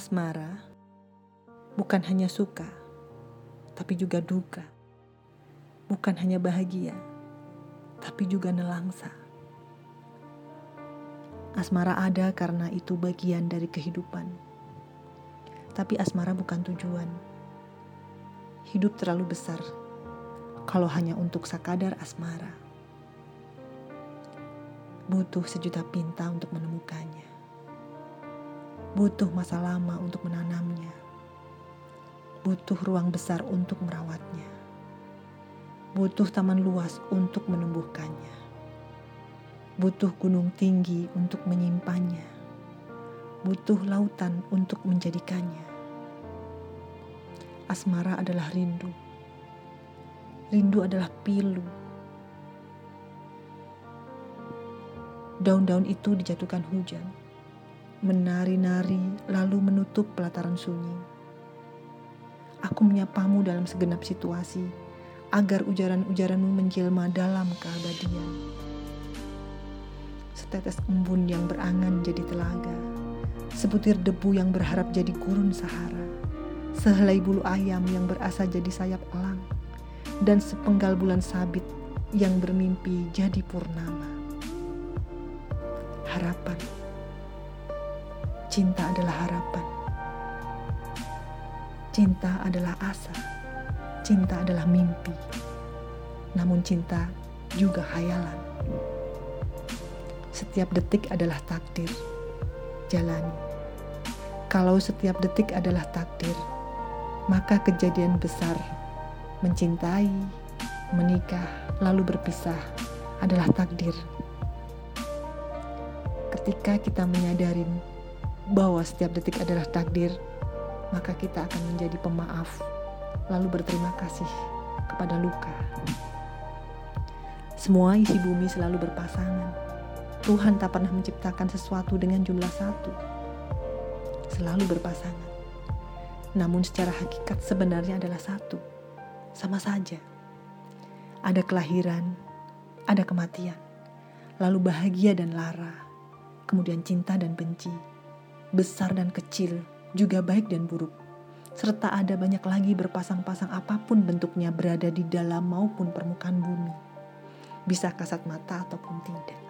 Asmara bukan hanya suka, tapi juga duka. Bukan hanya bahagia, tapi juga nelangsa. Asmara ada karena itu bagian dari kehidupan. Tapi asmara bukan tujuan. Hidup terlalu besar kalau hanya untuk sakadar asmara. Butuh sejuta pinta untuk menemukannya. Butuh masa lama untuk menanamnya. Butuh ruang besar untuk merawatnya. Butuh taman luas untuk menumbuhkannya. Butuh gunung tinggi untuk menyimpannya. Butuh lautan untuk menjadikannya. Asmara adalah rindu. Rindu adalah pilu Daun-daun itu dijatuhkan hujan, menari-nari lalu menutup pelataran sunyi. Aku menyapamu dalam segenap situasi agar ujaran-ujaranmu menjelma dalam keabadian. Setetes embun yang berangan jadi telaga, sebutir debu yang berharap jadi gurun Sahara, sehelai bulu ayam yang berasa jadi sayap elang, dan sepenggal bulan sabit yang bermimpi jadi purnama harapan. Cinta adalah harapan. Cinta adalah asa. Cinta adalah mimpi. Namun cinta juga hayalan. Setiap detik adalah takdir. Jalani. Kalau setiap detik adalah takdir, maka kejadian besar mencintai, menikah, lalu berpisah adalah takdir ketika kita menyadari bahwa setiap detik adalah takdir, maka kita akan menjadi pemaaf, lalu berterima kasih kepada luka. Semua isi bumi selalu berpasangan. Tuhan tak pernah menciptakan sesuatu dengan jumlah satu. Selalu berpasangan. Namun secara hakikat sebenarnya adalah satu. Sama saja. Ada kelahiran, ada kematian. Lalu bahagia dan lara kemudian cinta dan benci, besar dan kecil, juga baik dan buruk, serta ada banyak lagi berpasang-pasang apa pun bentuknya berada di dalam maupun permukaan bumi, bisa kasat mata ataupun tidak.